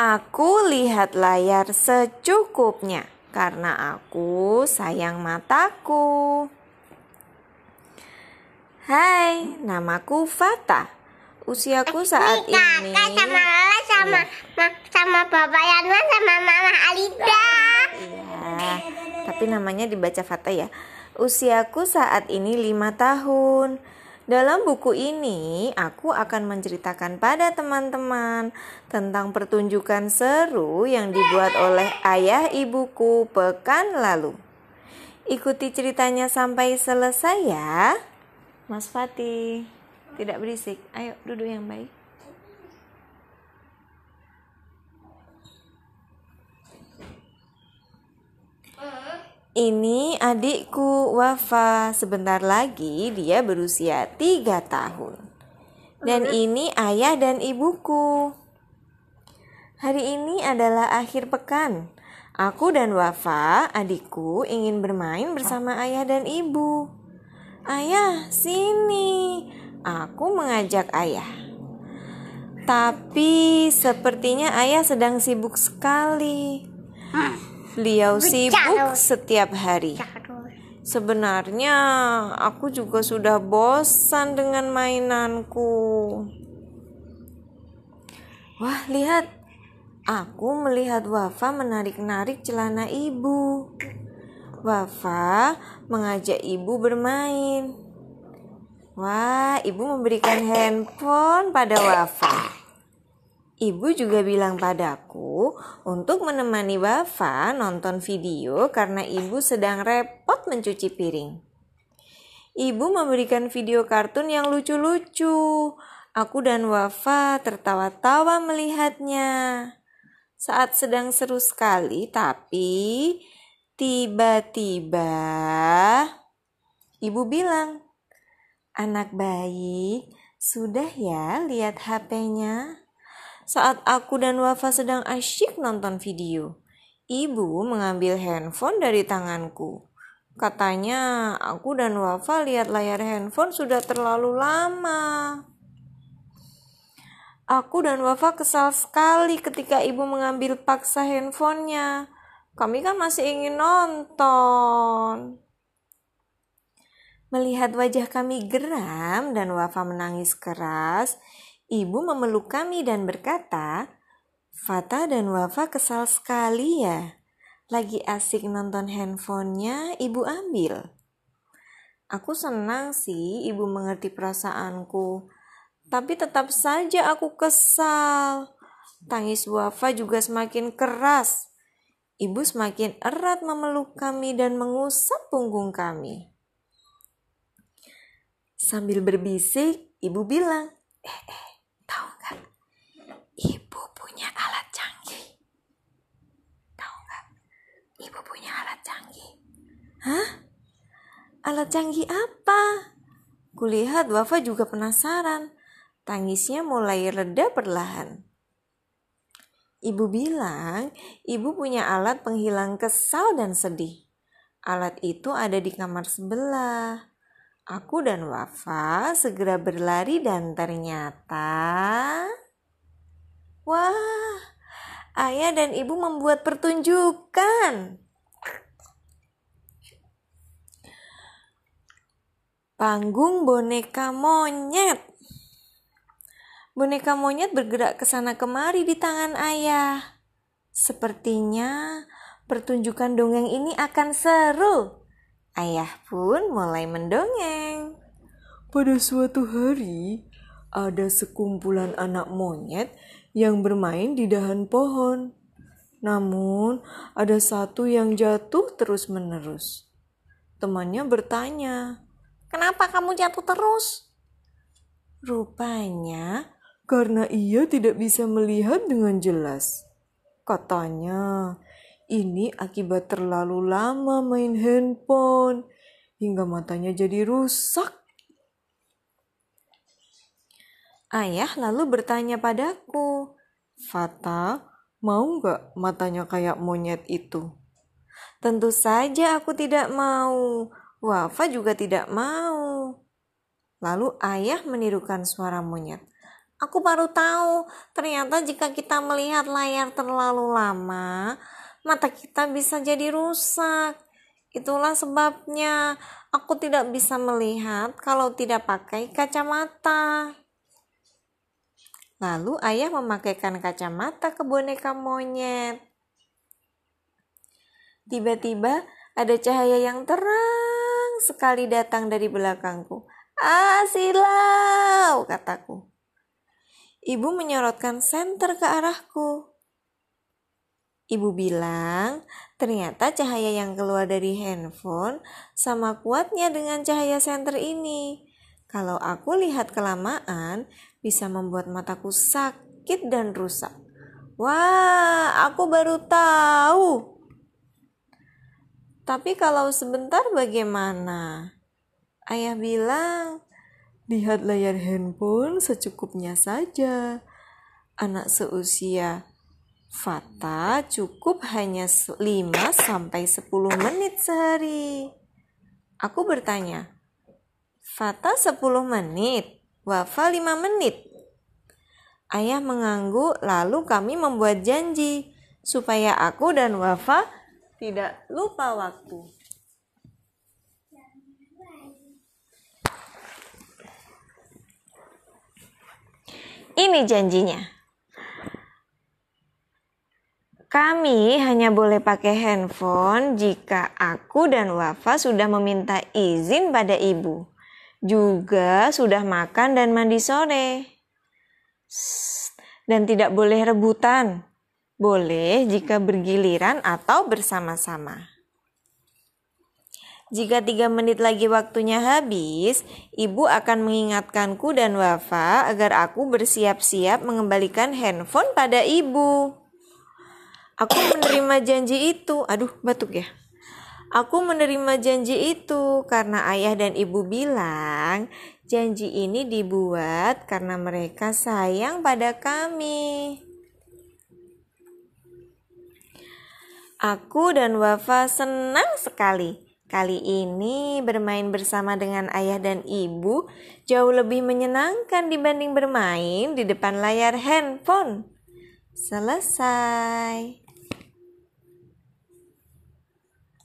Aku lihat layar secukupnya karena aku sayang mataku. Hai, namaku Fata. Usiaku saat Ini ini kakak sama Lala sama ma- sama Bapak sama Mama Alida. Iya, tapi namanya dibaca Fata ya. Usiaku saat ini lima tahun. Dalam buku ini, aku akan menceritakan pada teman-teman tentang pertunjukan seru yang dibuat oleh ayah ibuku pekan lalu. Ikuti ceritanya sampai selesai ya. Mas Fatih, tidak berisik. Ayo duduk yang baik. Ini adikku Wafa. Sebentar lagi dia berusia tiga tahun. Dan ini ayah dan ibuku. Hari ini adalah akhir pekan. Aku dan Wafa, adikku, ingin bermain bersama ayah dan ibu. Ayah, sini. Aku mengajak ayah. Tapi sepertinya ayah sedang sibuk sekali. Beliau sibuk setiap hari. Sebenarnya aku juga sudah bosan dengan mainanku. Wah, lihat. Aku melihat Wafa menarik-narik celana ibu. Wafa mengajak ibu bermain. Wah, ibu memberikan handphone pada Wafa. Ibu juga bilang padaku untuk menemani Wafa nonton video karena ibu sedang repot mencuci piring. Ibu memberikan video kartun yang lucu-lucu. Aku dan Wafa tertawa-tawa melihatnya. Saat sedang seru sekali, tapi tiba-tiba ibu bilang, "Anak baik, sudah ya lihat HP-nya?" Saat aku dan Wafa sedang asyik nonton video, ibu mengambil handphone dari tanganku. Katanya, aku dan Wafa lihat layar handphone sudah terlalu lama. Aku dan Wafa kesal sekali ketika ibu mengambil paksa handphonenya. Kami kan masih ingin nonton. Melihat wajah kami geram dan Wafa menangis keras, ibu memeluk kami dan berkata, Fata dan Wafa kesal sekali ya. Lagi asik nonton handphonenya, ibu ambil. Aku senang sih ibu mengerti perasaanku. Tapi tetap saja aku kesal. Tangis Wafa juga semakin keras. Ibu semakin erat memeluk kami dan mengusap punggung kami. Sambil berbisik, ibu bilang, eh, eh? Ibu punya alat canggih. Tahu nggak? Ibu punya alat canggih. Hah? Alat canggih apa? Kulihat Wafa juga penasaran. Tangisnya mulai reda perlahan. Ibu bilang, ibu punya alat penghilang kesal dan sedih. Alat itu ada di kamar sebelah. Aku dan Wafa segera berlari dan ternyata... Wah, ayah dan ibu membuat pertunjukan. Panggung boneka monyet. Boneka monyet bergerak ke sana kemari di tangan ayah. Sepertinya pertunjukan dongeng ini akan seru. Ayah pun mulai mendongeng. Pada suatu hari, ada sekumpulan anak monyet yang bermain di dahan pohon. Namun, ada satu yang jatuh terus-menerus. Temannya bertanya, "Kenapa kamu jatuh terus?" Rupanya, karena ia tidak bisa melihat dengan jelas. Katanya, ini akibat terlalu lama main handphone hingga matanya jadi rusak. Ayah lalu bertanya padaku, Fata, mau nggak matanya kayak monyet itu? Tentu saja aku tidak mau. Wafa juga tidak mau. Lalu ayah menirukan suara monyet. Aku baru tahu, ternyata jika kita melihat layar terlalu lama, mata kita bisa jadi rusak. Itulah sebabnya aku tidak bisa melihat kalau tidak pakai kacamata. Lalu ayah memakaikan kacamata ke boneka monyet. Tiba-tiba ada cahaya yang terang sekali datang dari belakangku. Ah, silau, kataku. Ibu menyorotkan senter ke arahku. Ibu bilang, ternyata cahaya yang keluar dari handphone sama kuatnya dengan cahaya senter ini. Kalau aku lihat kelamaan, bisa membuat mataku sakit dan rusak. Wah, aku baru tahu. Tapi kalau sebentar bagaimana? Ayah bilang, Lihat layar handphone secukupnya saja. Anak seusia Fata cukup hanya 5 sampai 10 menit sehari. Aku bertanya, Fata 10 menit, Wafa 5 menit. Ayah mengangguk lalu kami membuat janji supaya aku dan Wafa tidak lupa waktu. Ini janjinya. Kami hanya boleh pakai handphone jika aku dan Wafa sudah meminta izin pada ibu. Juga sudah makan dan mandi sore. Dan tidak boleh rebutan. Boleh jika bergiliran atau bersama-sama. Jika tiga menit lagi waktunya habis, ibu akan mengingatkanku dan Wafa agar aku bersiap-siap mengembalikan handphone pada ibu. Aku menerima janji itu. Aduh, batuk ya. Aku menerima janji itu karena ayah dan ibu bilang janji ini dibuat karena mereka sayang pada kami. Aku dan Wafa senang sekali Kali ini bermain bersama dengan ayah dan ibu jauh lebih menyenangkan dibanding bermain di depan layar handphone. Selesai.